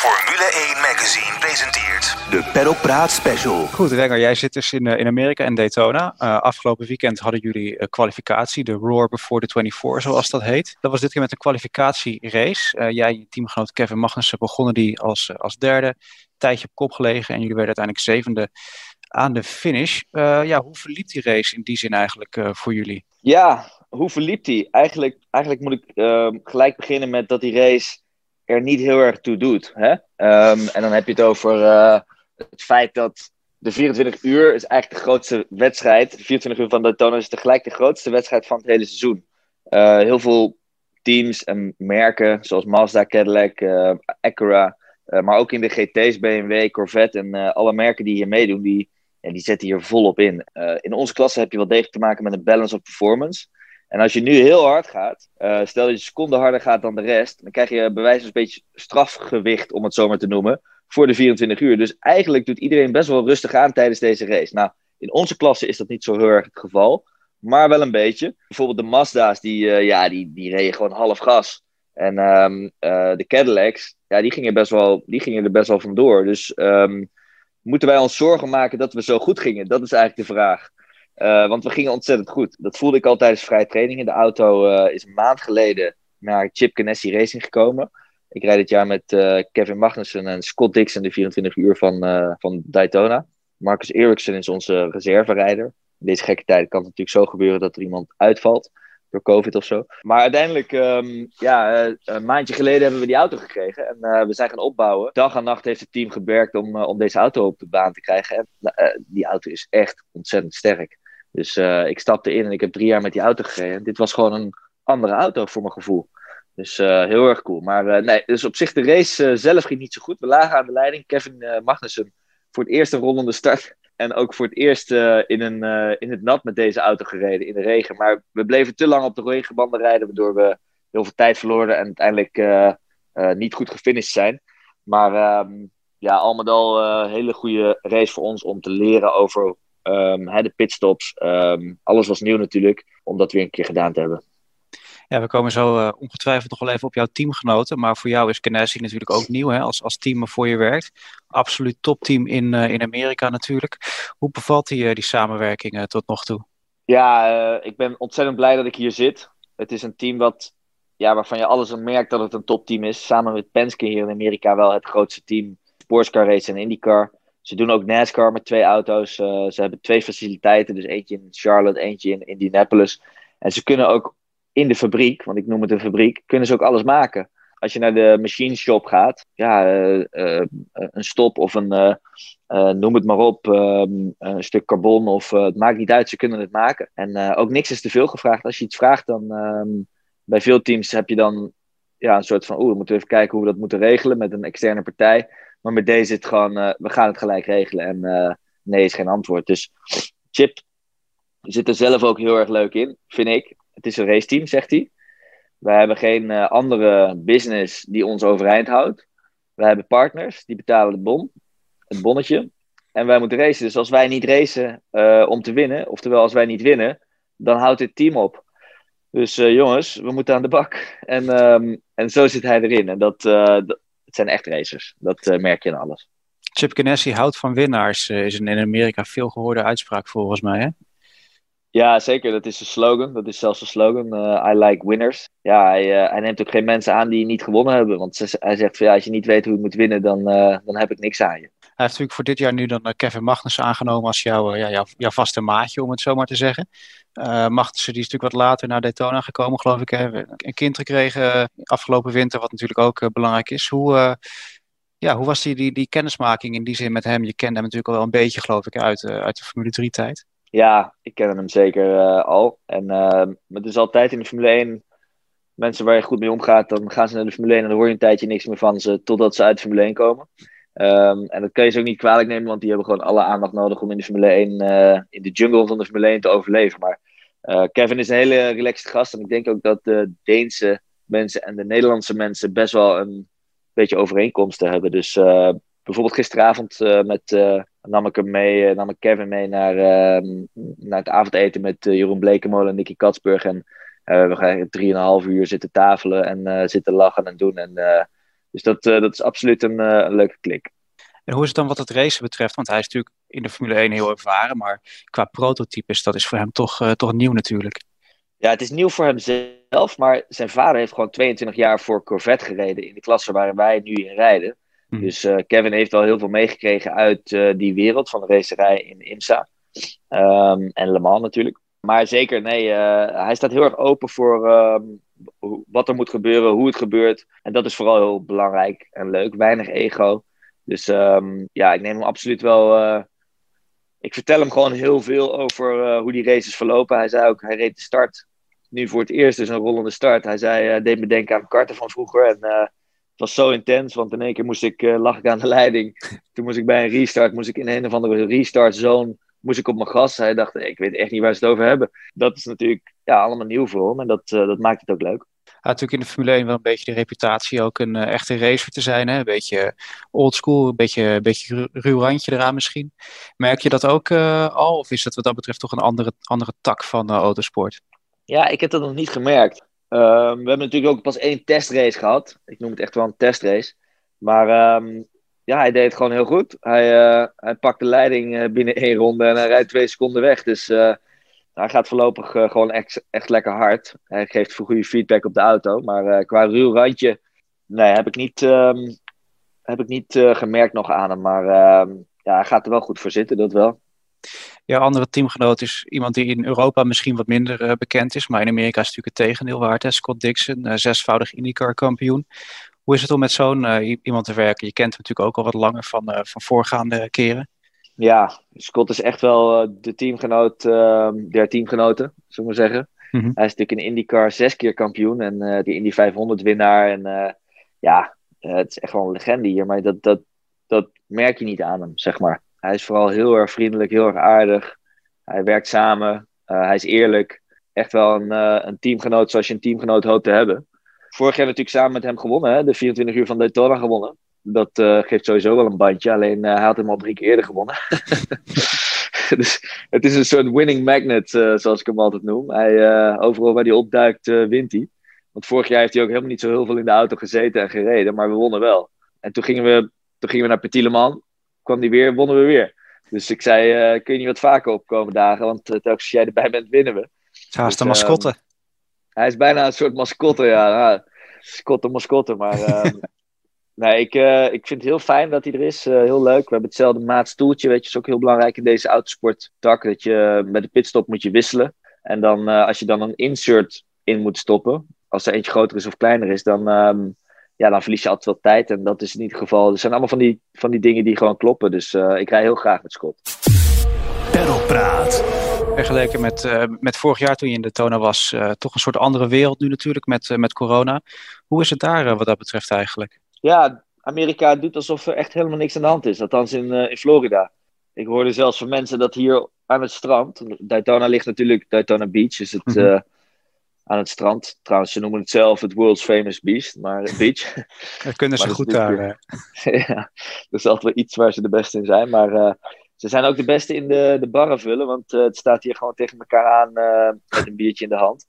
Formule 1 Magazine presenteert De Paddock Praat Special. Goed, Wenger, jij zit dus in, eh, in Amerika en Daytona. Uh, afgelopen weekend hadden jullie uh, kwalificatie, de Roar Before the 24, zoals dat heet. Dat was dit keer met een kwalificatierace. Uh, jij en je teamgenoot Kevin Magnussen begonnen die als, als derde. Tijdje op kop gelegen en jullie werden uiteindelijk zevende aan de finish. ja, hoe verliep die race in die zin eigenlijk voor jullie? Ja, hoe verliep die? Eigenlijk, eigenlijk moet ik ehm, gelijk beginnen met dat die race er niet heel erg toe doet. Hè? Um, en dan heb je het over uh, het feit dat de 24 uur is eigenlijk de grootste wedstrijd. De 24 uur van Daytona is tegelijk de grootste wedstrijd van het hele seizoen. Uh, heel veel teams en merken, zoals Mazda, Cadillac, uh, Acura, maar ook in de GT's, BMW, Corvette en alle merken die hier meedoen, die, ja, die zetten hier volop in. in onze klasse heb je wel degelijk te maken met een balance of performance. En als je nu heel hard gaat, uh, stel dat je seconde harder gaat dan de rest, dan krijg je bij een beetje strafgewicht, om het zo maar te noemen, voor de 24 uur. Dus eigenlijk doet iedereen best wel rustig aan tijdens deze race. Nou, in onze klasse is dat niet zo heel erg het geval, maar wel een beetje. Bijvoorbeeld de Mazda's, die, uh, ja, die, die reden gewoon half gas. En um, uh, de Cadillacs, ja, die gingen, best wel, die gingen er best wel vandoor. Dus um, moeten wij ons zorgen maken dat we zo goed gingen? Dat is eigenlijk de vraag. Uh, want we gingen ontzettend goed. Dat voelde ik al tijdens vrije trainingen. De auto uh, is een maand geleden naar Chip Ganassi Racing gekomen. Ik rijd dit jaar met uh, Kevin Magnussen en Scott Dixon de 24 uur van, van Daytona. Marcus Ericsson is onze reserverijder. In deze gekke tijden kan het natuurlijk zo gebeuren dat er iemand uitvalt. Door COVID of zo. Maar uiteindelijk, um, ja, een maandje geleden hebben we die auto gekregen. En we zijn gaan opbouwen. Dag en nacht heeft het team gewerkt om, om deze auto op de baan te krijgen. En die auto is echt ontzettend sterk. Dus uh, ik stapte in en ik heb drie jaar met die auto gereden. Dit was gewoon een andere auto voor mijn gevoel. Dus uh, heel erg cool. Maar uh, nee, dus op zich de race zelf ging niet zo goed. We lagen aan de leiding. Kevin Magnussen voor het eerst een rollende start. En ook voor het eerst in, een, in het nat met deze auto gereden, in de regen. Maar we bleven te lang op de regenbanden rijden, waardoor we heel veel tijd verloren en uiteindelijk niet goed gefinished zijn. Maar um, ja, al met al een hele goede race voor ons om te leren over Um, de pitstops, um, alles was nieuw natuurlijk, om dat weer een keer gedaan te hebben. Ja, we komen zo uh, ongetwijfeld nog wel even op jouw teamgenoten. Maar voor jou is Ganassi natuurlijk ook nieuw hè, als, als team waarvoor je werkt. Absoluut topteam in, uh, in Amerika natuurlijk. Hoe bevalt die, uh, die samenwerking tot nog toe? Ja, ik ben ontzettend blij dat ik hier zit. Het is een team wat, ja, waarvan je alles aan merkt dat het een topteam is. Samen met Penske hier in Amerika wel het grootste team. Sportscar race en IndyCar. Ze doen ook NASCAR met twee auto's. Uh, ze hebben twee faciliteiten, dus eentje in Charlotte, eentje in Indianapolis. En ze kunnen ook in de fabriek, want ik noem het een fabriek, kunnen ze ook alles maken. Als je naar de machine shop gaat, ja, uh, uh, een stop of een, noem het maar op, um, een stuk carbon of het maakt niet uit, ze kunnen het maken. En ook niks is te veel gevraagd. Als je iets vraagt, dan um, bij veel teams heb je dan ja, een soort van, oeh, we moeten even kijken hoe we dat moeten regelen met een externe partij. Maar met deze het gewoon, uh, we gaan het gelijk regelen. En uh, nee is geen antwoord. Dus Chip zit er zelf ook heel erg leuk in, vind ik. Het is een raceteam, zegt hij. We hebben geen uh, andere business die ons overeind houdt. We hebben partners, die betalen de bon, het bonnetje. En wij moeten racen. Dus als wij niet racen om te winnen, oftewel als wij niet winnen, dan houdt dit team op. Dus jongens, we moeten aan de bak. En, um, en zo zit hij erin. En dat het zijn echt racers. Dat uh, merk je in alles. Chip Ganassi houdt van winnaars, uh, is een in Amerika veel gehoorde uitspraak volgens mij. Hè? Ja, zeker. Dat is de slogan. Dat is zelfs de slogan. Uh, I like winners. Ja, hij, hij, neemt ook geen mensen aan die niet gewonnen hebben. Want ze, hij zegt van ja, als je niet weet hoe je moet winnen, dan, dan heb ik niks aan je. Hij heeft natuurlijk voor dit jaar nu dan Kevin Magnussen aangenomen als jouw, ja, jouw, jouw vaste maatje, om het zo maar te zeggen. Uh, Magnussen die is natuurlijk wat later naar Daytona gekomen, geloof ik. Hè? Een kind gekregen afgelopen winter, wat natuurlijk ook uh, belangrijk is. Hoe, ja, hoe was die, die, die kennismaking in die zin met hem? Je kende hem natuurlijk al wel een beetje, geloof ik, uit, uit de Formule 3 tijd. Ja, ik ken hem zeker al. En het is altijd in de Formule 1 mensen waar je goed mee omgaat, dan gaan ze naar de Formule 1 en dan hoor je een tijdje niks meer van ze totdat ze uit de Formule 1 komen. Um, en dat kan je ze ook niet kwalijk nemen, want die hebben gewoon alle aandacht nodig om in de Formule 1, uh, in de jungle van de Formule 1 te overleven. Maar uh, Kevin is een hele relaxed gast en ik denk ook dat de Deense mensen en de Nederlandse mensen best wel een beetje overeenkomsten hebben. Dus uh, bijvoorbeeld gisteravond met, nam ik hem mee, nam ik Kevin mee naar, ehm, naar het avondeten met Jeroen Blekemolen en Nicky Katsburg. En we gaan drieënhalf uur zitten tafelen en zitten lachen en doen. En Dus dat, dat is absoluut een, een leuke klik. En hoe is het dan wat het racen betreft? Want hij is natuurlijk in de Formule 1 heel ervaren, maar qua prototypes, dat is voor hem toch, toch nieuw natuurlijk. Ja, het is nieuw voor hemzelf, maar zijn vader heeft gewoon 22 jaar voor Corvette gereden in de klasse waar wij nu in rijden. Hmm. Dus uh, Kevin heeft wel heel veel meegekregen uit uh, die wereld van de racerij in IMSA. Um, en Le Mans natuurlijk. Maar zeker, nee, hij staat heel erg open voor um, wat er moet gebeuren, hoe het gebeurt. En dat is vooral heel belangrijk en leuk. Weinig ego. Dus um, ja, ik neem hem absoluut wel. ik vertel hem gewoon heel veel over hoe die races verlopen. Hij zei ook, hij reed de start nu voor het eerst dus een rollende start. Hij zei, uh, deed me denken aan karten van vroeger. En het was zo intens, want in één keer moest ik, lag ik aan de leiding. Toen moest ik bij een restart, moest ik in een of andere restart zone, moest ik op mijn gas. Hij dacht, ik weet echt niet waar ze het over hebben. Dat is natuurlijk ja, allemaal nieuw voor hem en dat, dat maakt het ook leuk. Hij had natuurlijk in de Formule 1 wel een beetje de reputatie ook een echte racer te zijn. Hè? Een beetje oldschool, een beetje, een beetje ruw randje eraan misschien. Merk je dat ook al? Of is dat wat dat betreft toch een andere, andere tak van autosport? Ja, ik heb dat nog niet gemerkt. Ehm, we hebben natuurlijk ook pas één testrace gehad. Ik noem het echt wel een testrace. Maar um, ja, hij deed het gewoon heel goed. Hij, uh, hij pakt de leiding uh, binnen één ronde en hij rijdt twee seconden weg. Dus uh, hij gaat voorlopig gewoon echt, echt lekker hard. Hij geeft goede feedback op de auto. Maar qua ruw randje, nee, heb ik niet, um, heb ik niet gemerkt nog aan hem. Maar ja, hij gaat er wel goed voor zitten, dat wel. Ja, andere teamgenoot is iemand die in Europa misschien wat minder bekend is, maar in Amerika is het natuurlijk het tegendeel waard. Scott Dixon, zesvoudig IndyCar kampioen. Hoe is het om met zo'n uh, iemand te werken? Je kent hem natuurlijk ook al wat langer van, van voorgaande keren. Ja, Scott is echt wel de teamgenoot ehm, der teamgenoten, zullen we zeggen. Mm -hmm. Hij is natuurlijk in IndyCar zes keer kampioen en die Indy 500 winnaar. En ja, het is echt wel een legende hier, maar dat, dat, dat merk je niet aan hem, zeg maar. Hij is vooral heel erg vriendelijk, heel erg aardig. Hij werkt samen. Hij is eerlijk. Echt wel een, uh, een teamgenoot zoals je een teamgenoot hoopt te hebben. Vorig jaar natuurlijk samen met hem gewonnen. Hè? De 24 uur van Daytona gewonnen. Dat uh, geeft sowieso wel een bandje. Alleen hij had hem al drie keer eerder gewonnen. dus het is een soort winning magnet, zoals ik hem altijd noem. Hij, overal waar hij opduikt, wint hij. Want vorig jaar heeft hij ook helemaal niet zo heel veel in de auto gezeten en gereden. Maar we wonnen wel. En toen gingen we, toen gingen we naar Petit Le Mans kwam die weer, wonnen we weer. Dus ik zei, uh, kun je niet wat vaker opkomen dagen? Want telkens als jij erbij bent, winnen we. Is dus, een mascotte. Um, hij is bijna een soort mascotte, ja. Nou, mascotte, mascotte. Maar um, nee, ik, uh, ik vind het heel fijn dat hij er is. heel leuk. We hebben hetzelfde maatstoeltje, weet je. is ook heel belangrijk in deze autosporttak. Dat je met de pitstop moet je wisselen. En dan als je dan een insert in moet stoppen. Als er eentje groter is of kleiner is, dan... Um, ja, dan verlies je altijd wel tijd. En dat is niet het geval. Er zijn allemaal van die, van die dingen die gewoon kloppen. Dus uh, ik rij heel graag met Scott. Perlpraat. Vergeleken met, uh, met vorig jaar toen je in de Tona was, uh, toch een soort andere wereld nu natuurlijk met, met corona. Hoe is het daar wat dat betreft eigenlijk? Ja, Amerika doet alsof er echt helemaal niks aan de hand is. Althans in, in Florida. Ik hoorde zelfs van mensen dat hier aan het strand. Daytona ligt natuurlijk, Daytona Beach is het. Mm -hmm aan het strand. Trouwens, ze noemen het zelf het World's Famous Beast, maar beach. Dat kunnen ze goed daar. ja, dat is altijd wel iets waar ze de beste in zijn. Maar ze zijn ook de beste in de, de barren vullen, want uh, het staat hier gewoon tegen elkaar aan uh, met een biertje in de hand.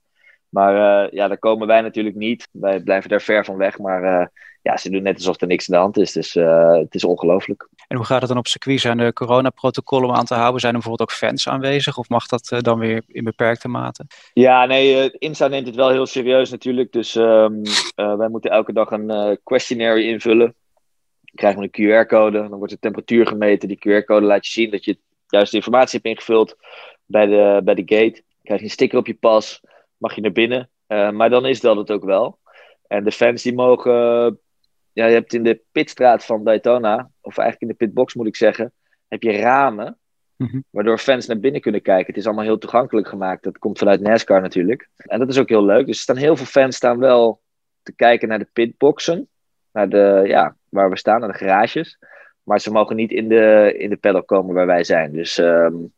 Maar ja, daar komen wij natuurlijk niet. Wij blijven daar ver van weg. Maar ja, ze doen net alsof er niks aan de hand is. Dus het is ongelooflijk. En hoe gaat het dan op circuit? Zijn er coronaprotocollen om aan te houden? Zijn er bijvoorbeeld ook fans aanwezig? Of mag dat dan weer in beperkte mate? Ja, nee, Insta neemt het wel heel serieus natuurlijk. Dus um, wij moeten elke dag een questionnaire invullen. Krijgen we een QR-code. Dan wordt de temperatuur gemeten. Die QR-code laat je zien dat je juist de informatie hebt ingevuld bij de, bij de gate. Dan krijg je een sticker op je pas. Mag je naar binnen. Uh, maar dan is dat het ook wel. En de fans die mogen ja, je hebt in de pitstraat van Daytona, of eigenlijk in de pitbox moet ik zeggen, heb je ramen. Mm-hmm. Waardoor fans naar binnen kunnen kijken. Het is allemaal heel toegankelijk gemaakt. Dat komt vanuit NASCAR natuurlijk. En dat is ook heel leuk. Dus er staan heel veel fans staan wel te kijken naar de pitboxen. Naar de, ja, waar we staan, naar de garages. Maar ze mogen niet in de, in de paddock komen waar wij zijn. Dus um,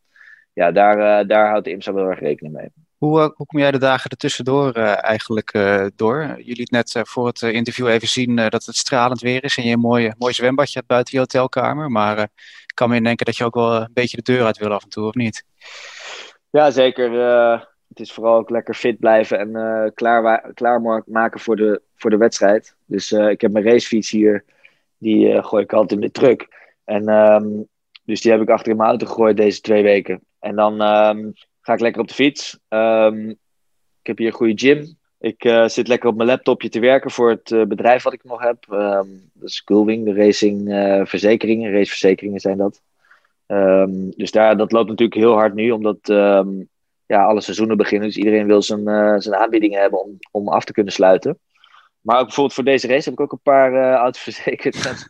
ja, daar, uh, daar houdt de IMSA wel erg rekening mee. Hoe, uh, hoe kom jij de dagen ertussendoor uh, eigenlijk uh, door? Je liet net voor het interview even zien dat het stralend weer is en je een mooi, mooi zwembadje hebt buiten je hotelkamer. Maar ik kan me denken dat je ook wel een beetje de deur uit wil af en toe, of niet? Ja, zeker. het is vooral ook lekker fit blijven en klaar, klaar maken voor de, voor de wedstrijd. Dus ik heb mijn racefiets hier, die gooi ik altijd in de truck. En um, dus die heb ik achter in mijn auto gegooid deze twee weken. En dan um, ga ik lekker op de fiets. Um, ik heb hier een goede gym. Ik uh, zit lekker op mijn laptopje te werken voor het uh, bedrijf wat ik nog heb. Um, dat is de racing uh, verzekeringen. Raceverzekeringen zijn dat. dus daar, dat loopt natuurlijk heel hard nu, omdat ja, alle seizoenen beginnen. Dus iedereen wil zijn, zijn aanbiedingen hebben om, om af te kunnen sluiten. Maar ook bijvoorbeeld voor deze race heb ik ook een paar auto's verzekerd.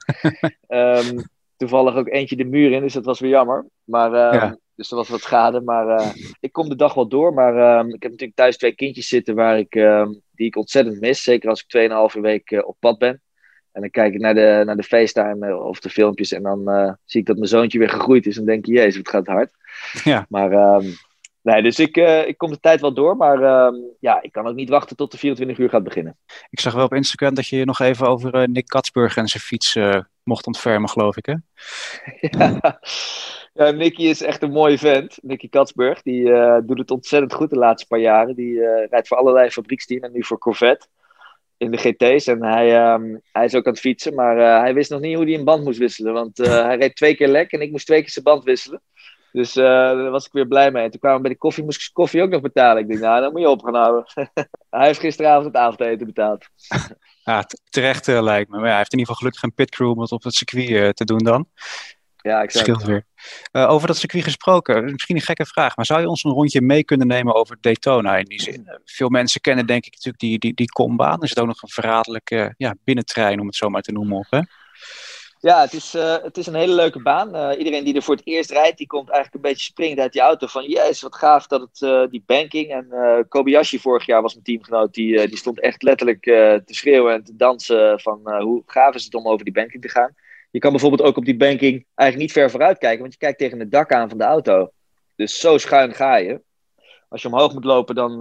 toevallig ook eentje de muur in, dus dat was weer jammer. Maar, uh, Dus er was wat schade. Maar uh, ik kom de dag wel door. Maar uh, ik heb natuurlijk thuis twee kindjes zitten waar ik, ehm, die ik ontzettend mis. Zeker als ik 2,5 week eh, op pad ben. En dan kijk ik naar de, naar de FaceTime of de filmpjes. En dan zie ik dat mijn zoontje weer gegroeid is. En denk je, jezus, het gaat hard. Ja. Maar ehm, Nee, dus ik, uh, ik kom de tijd wel door, maar uh, ja, ik kan ook niet wachten tot de 24 uur gaat beginnen. Ik zag wel op Instagram dat je je nog even over uh, Nick Katsburg en zijn fiets mocht ontfermen, geloof ik, hè? ja. ja, Nicky is echt een mooie vent. Nicky Katsburg, die doet het ontzettend goed de laatste paar jaren. Die rijdt voor allerlei fabrieksteams en nu voor Corvette in de GT's. En hij, um, hij is ook aan het fietsen, maar hij wist nog niet hoe hij een band moest wisselen. Want hij reed twee keer lek en ik moest twee keer zijn band wisselen. Dus uh, daar was ik weer blij mee. En toen kwamen we bij de koffie, moest ik koffie ook nog betalen. Ik denk, nou, dan moet je op gaan houden. hij heeft gisteravond het avondeten betaald. ja, terecht uh, lijkt me. Maar ja, hij heeft in ieder geval gelukkig een pitcrew om het op het circuit uh, te doen dan. Ja, ik Scheelt weer. over dat circuit gesproken, misschien een gekke vraag, maar zou je ons een rondje mee kunnen nemen over Daytona in die zin? Veel mensen kennen denk ik natuurlijk die, die, die kombaan. Er zit ook nog een verraderlijke ja, binnentrein, om het zo maar te noemen, op hè? Ja, het is, uh, het is een hele leuke baan. Uh, iedereen die er voor het eerst rijdt, die komt eigenlijk een beetje springend uit die auto. Van, jezus, wat gaaf dat het, uh, die banking. En Kobayashi vorig jaar was mijn teamgenoot. Die, die stond echt letterlijk te schreeuwen en te dansen van hoe gaaf is het om over die banking te gaan. Je kan bijvoorbeeld ook op die banking eigenlijk niet ver vooruit kijken, want je kijkt tegen het dak aan van de auto. Dus zo schuin ga je. Als je omhoog moet lopen, dan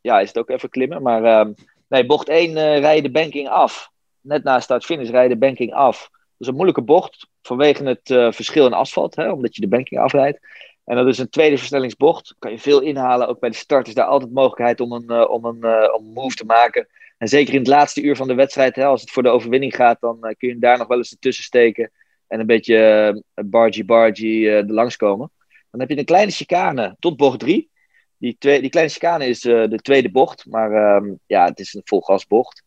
ja, is het ook even klimmen. Maar nee, bocht 1 rij je de banking af. Net na start-finish rij je de banking af is een moeilijke bocht vanwege het uh, verschil in asfalt, hè, omdat je de banking afrijdt. En dat is een tweede versnellingsbocht. Kan je veel inhalen. Ook bij de start is daar altijd mogelijkheid om een, uh, om een, uh, om move te maken. En zeker in het laatste uur van de wedstrijd, hè, als het voor de overwinning gaat, dan kun je daar nog wel eens ertussen steken. En een beetje bargy-bargy er langskomen. Dan heb je een kleine chicane tot bocht 3. Die, twee, die kleine chicane is de tweede bocht. Maar ehm, ja, het is een volgasbocht.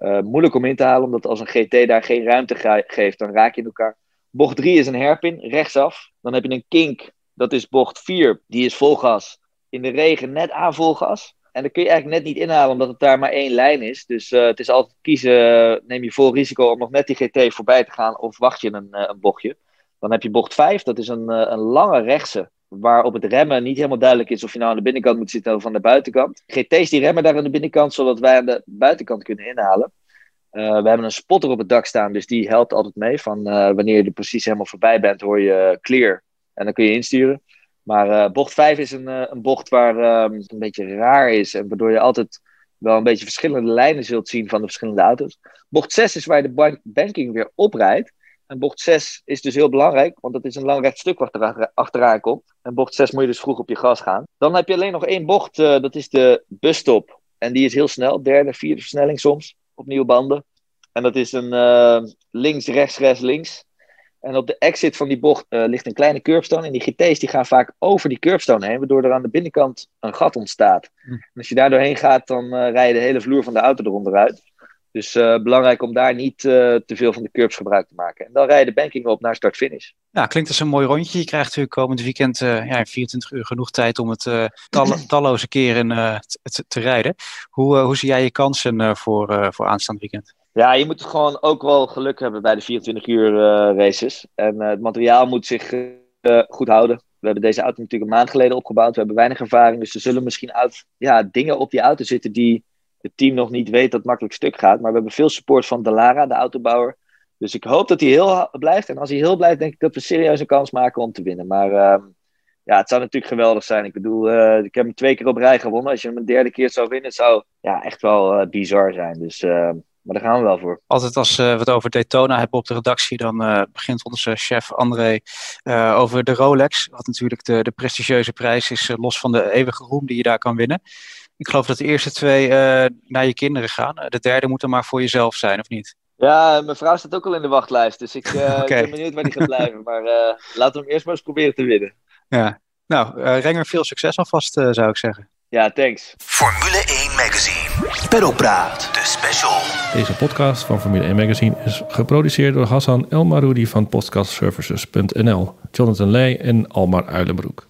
Uh, moeilijk om in te halen, omdat als een GT daar geen ruimte geeft, dan raak je in elkaar. Bocht 3 is een herpin, rechtsaf. Dan heb je een kink, dat is bocht 4, die is vol gas. In de regen net aan vol gas. En dan kun je eigenlijk net niet inhalen, omdat het daar maar één lijn is. Dus uh, het is altijd kiezen, neem je vol risico om nog net die GT voorbij te gaan, of wacht je een, uh, een bochtje. Dan heb je bocht 5, dat is een, een lange rechtse waar op het remmen niet helemaal duidelijk is of je nou aan de binnenkant moet zitten of aan de buitenkant. GT's die remmen daar aan de binnenkant, zodat wij aan de buitenkant kunnen inhalen. Uh, we hebben een spotter op het dak staan, dus die helpt altijd mee. Van uh, wanneer je er precies helemaal voorbij bent, hoor je clear en dan kun je insturen. Maar uh, bocht 5 is een, een bocht waar ehm, het een beetje raar is en waardoor je altijd wel een beetje verschillende lijnen zult zien van de verschillende auto's. Bocht 6 is waar je de banking weer oprijdt. En bocht 6 is dus heel belangrijk, want dat is een lang recht stuk wat er achteraan komt. En bocht 6 moet je dus vroeg op je gas gaan. Dan heb je alleen nog één bocht, uh, dat is de busstop. En die is heel snel, derde, vierde versnelling soms, op nieuwe banden. En dat is een uh, links, rechts, rechts, links. En op de exit van die bocht uh, ligt een kleine curbstone. En die GT's die gaan vaak over die curbstone heen, waardoor er aan de binnenkant een gat ontstaat. Hm. En als je daar doorheen gaat, dan rij je de hele vloer van de auto eronder uit. Dus uh, belangrijk om daar niet uh, te veel van de curbs gebruik te maken. En dan rij je de banking op naar start-finish. Ja, klinkt als een mooi rondje. Je krijgt natuurlijk komend weekend uh, ja, in 24 uur genoeg tijd om het tal talloze keren te, te, rijden. Hoe, hoe zie jij je kansen voor, voor aanstaand weekend? Ja, je moet gewoon ook wel geluk hebben bij de 24 uur races. En het materiaal moet zich goed houden. We hebben deze auto natuurlijk een maand geleden opgebouwd. We hebben weinig ervaring, dus er zullen misschien uit, ja, dingen op die auto zitten die het team nog niet weet dat het makkelijk stuk gaat. Maar we hebben veel support van Delara, de autobouwer. Dus ik hoop dat hij heel blijft. En als hij heel blijft, denk ik dat we serieus een kans maken om te winnen. Maar uh, ja, het zou natuurlijk geweldig zijn. Ik bedoel, uh, ik heb hem twee keer op rij gewonnen. Als je hem een derde keer zou winnen, zou ja, echt wel uh, bizar zijn. Dus ehm, maar daar gaan we wel voor. Altijd als we het over Daytona hebben op de redactie, dan begint onze chef André over de Rolex. Wat natuurlijk de, de prestigieuze prijs is, los van de eeuwige roem die je daar kan winnen. Ik geloof dat de eerste twee naar je kinderen gaan. De derde moet er maar voor jezelf zijn, of niet? Ja, mijn vrouw staat ook al in de wachtlijst. Dus ik, ik ben benieuwd waar die gaat blijven. Maar laten we hem eerst maar eens proberen te winnen. Ja, nou, Renger, veel succes alvast, zou ik zeggen. Ja, thanks. Formule 1 Magazine. Perropraat, de special. Deze podcast van Formule 1 Magazine is geproduceerd door Hassan El Maroudi van podcastservices.nl, Jonathan Leij en Almar Uilenbroek.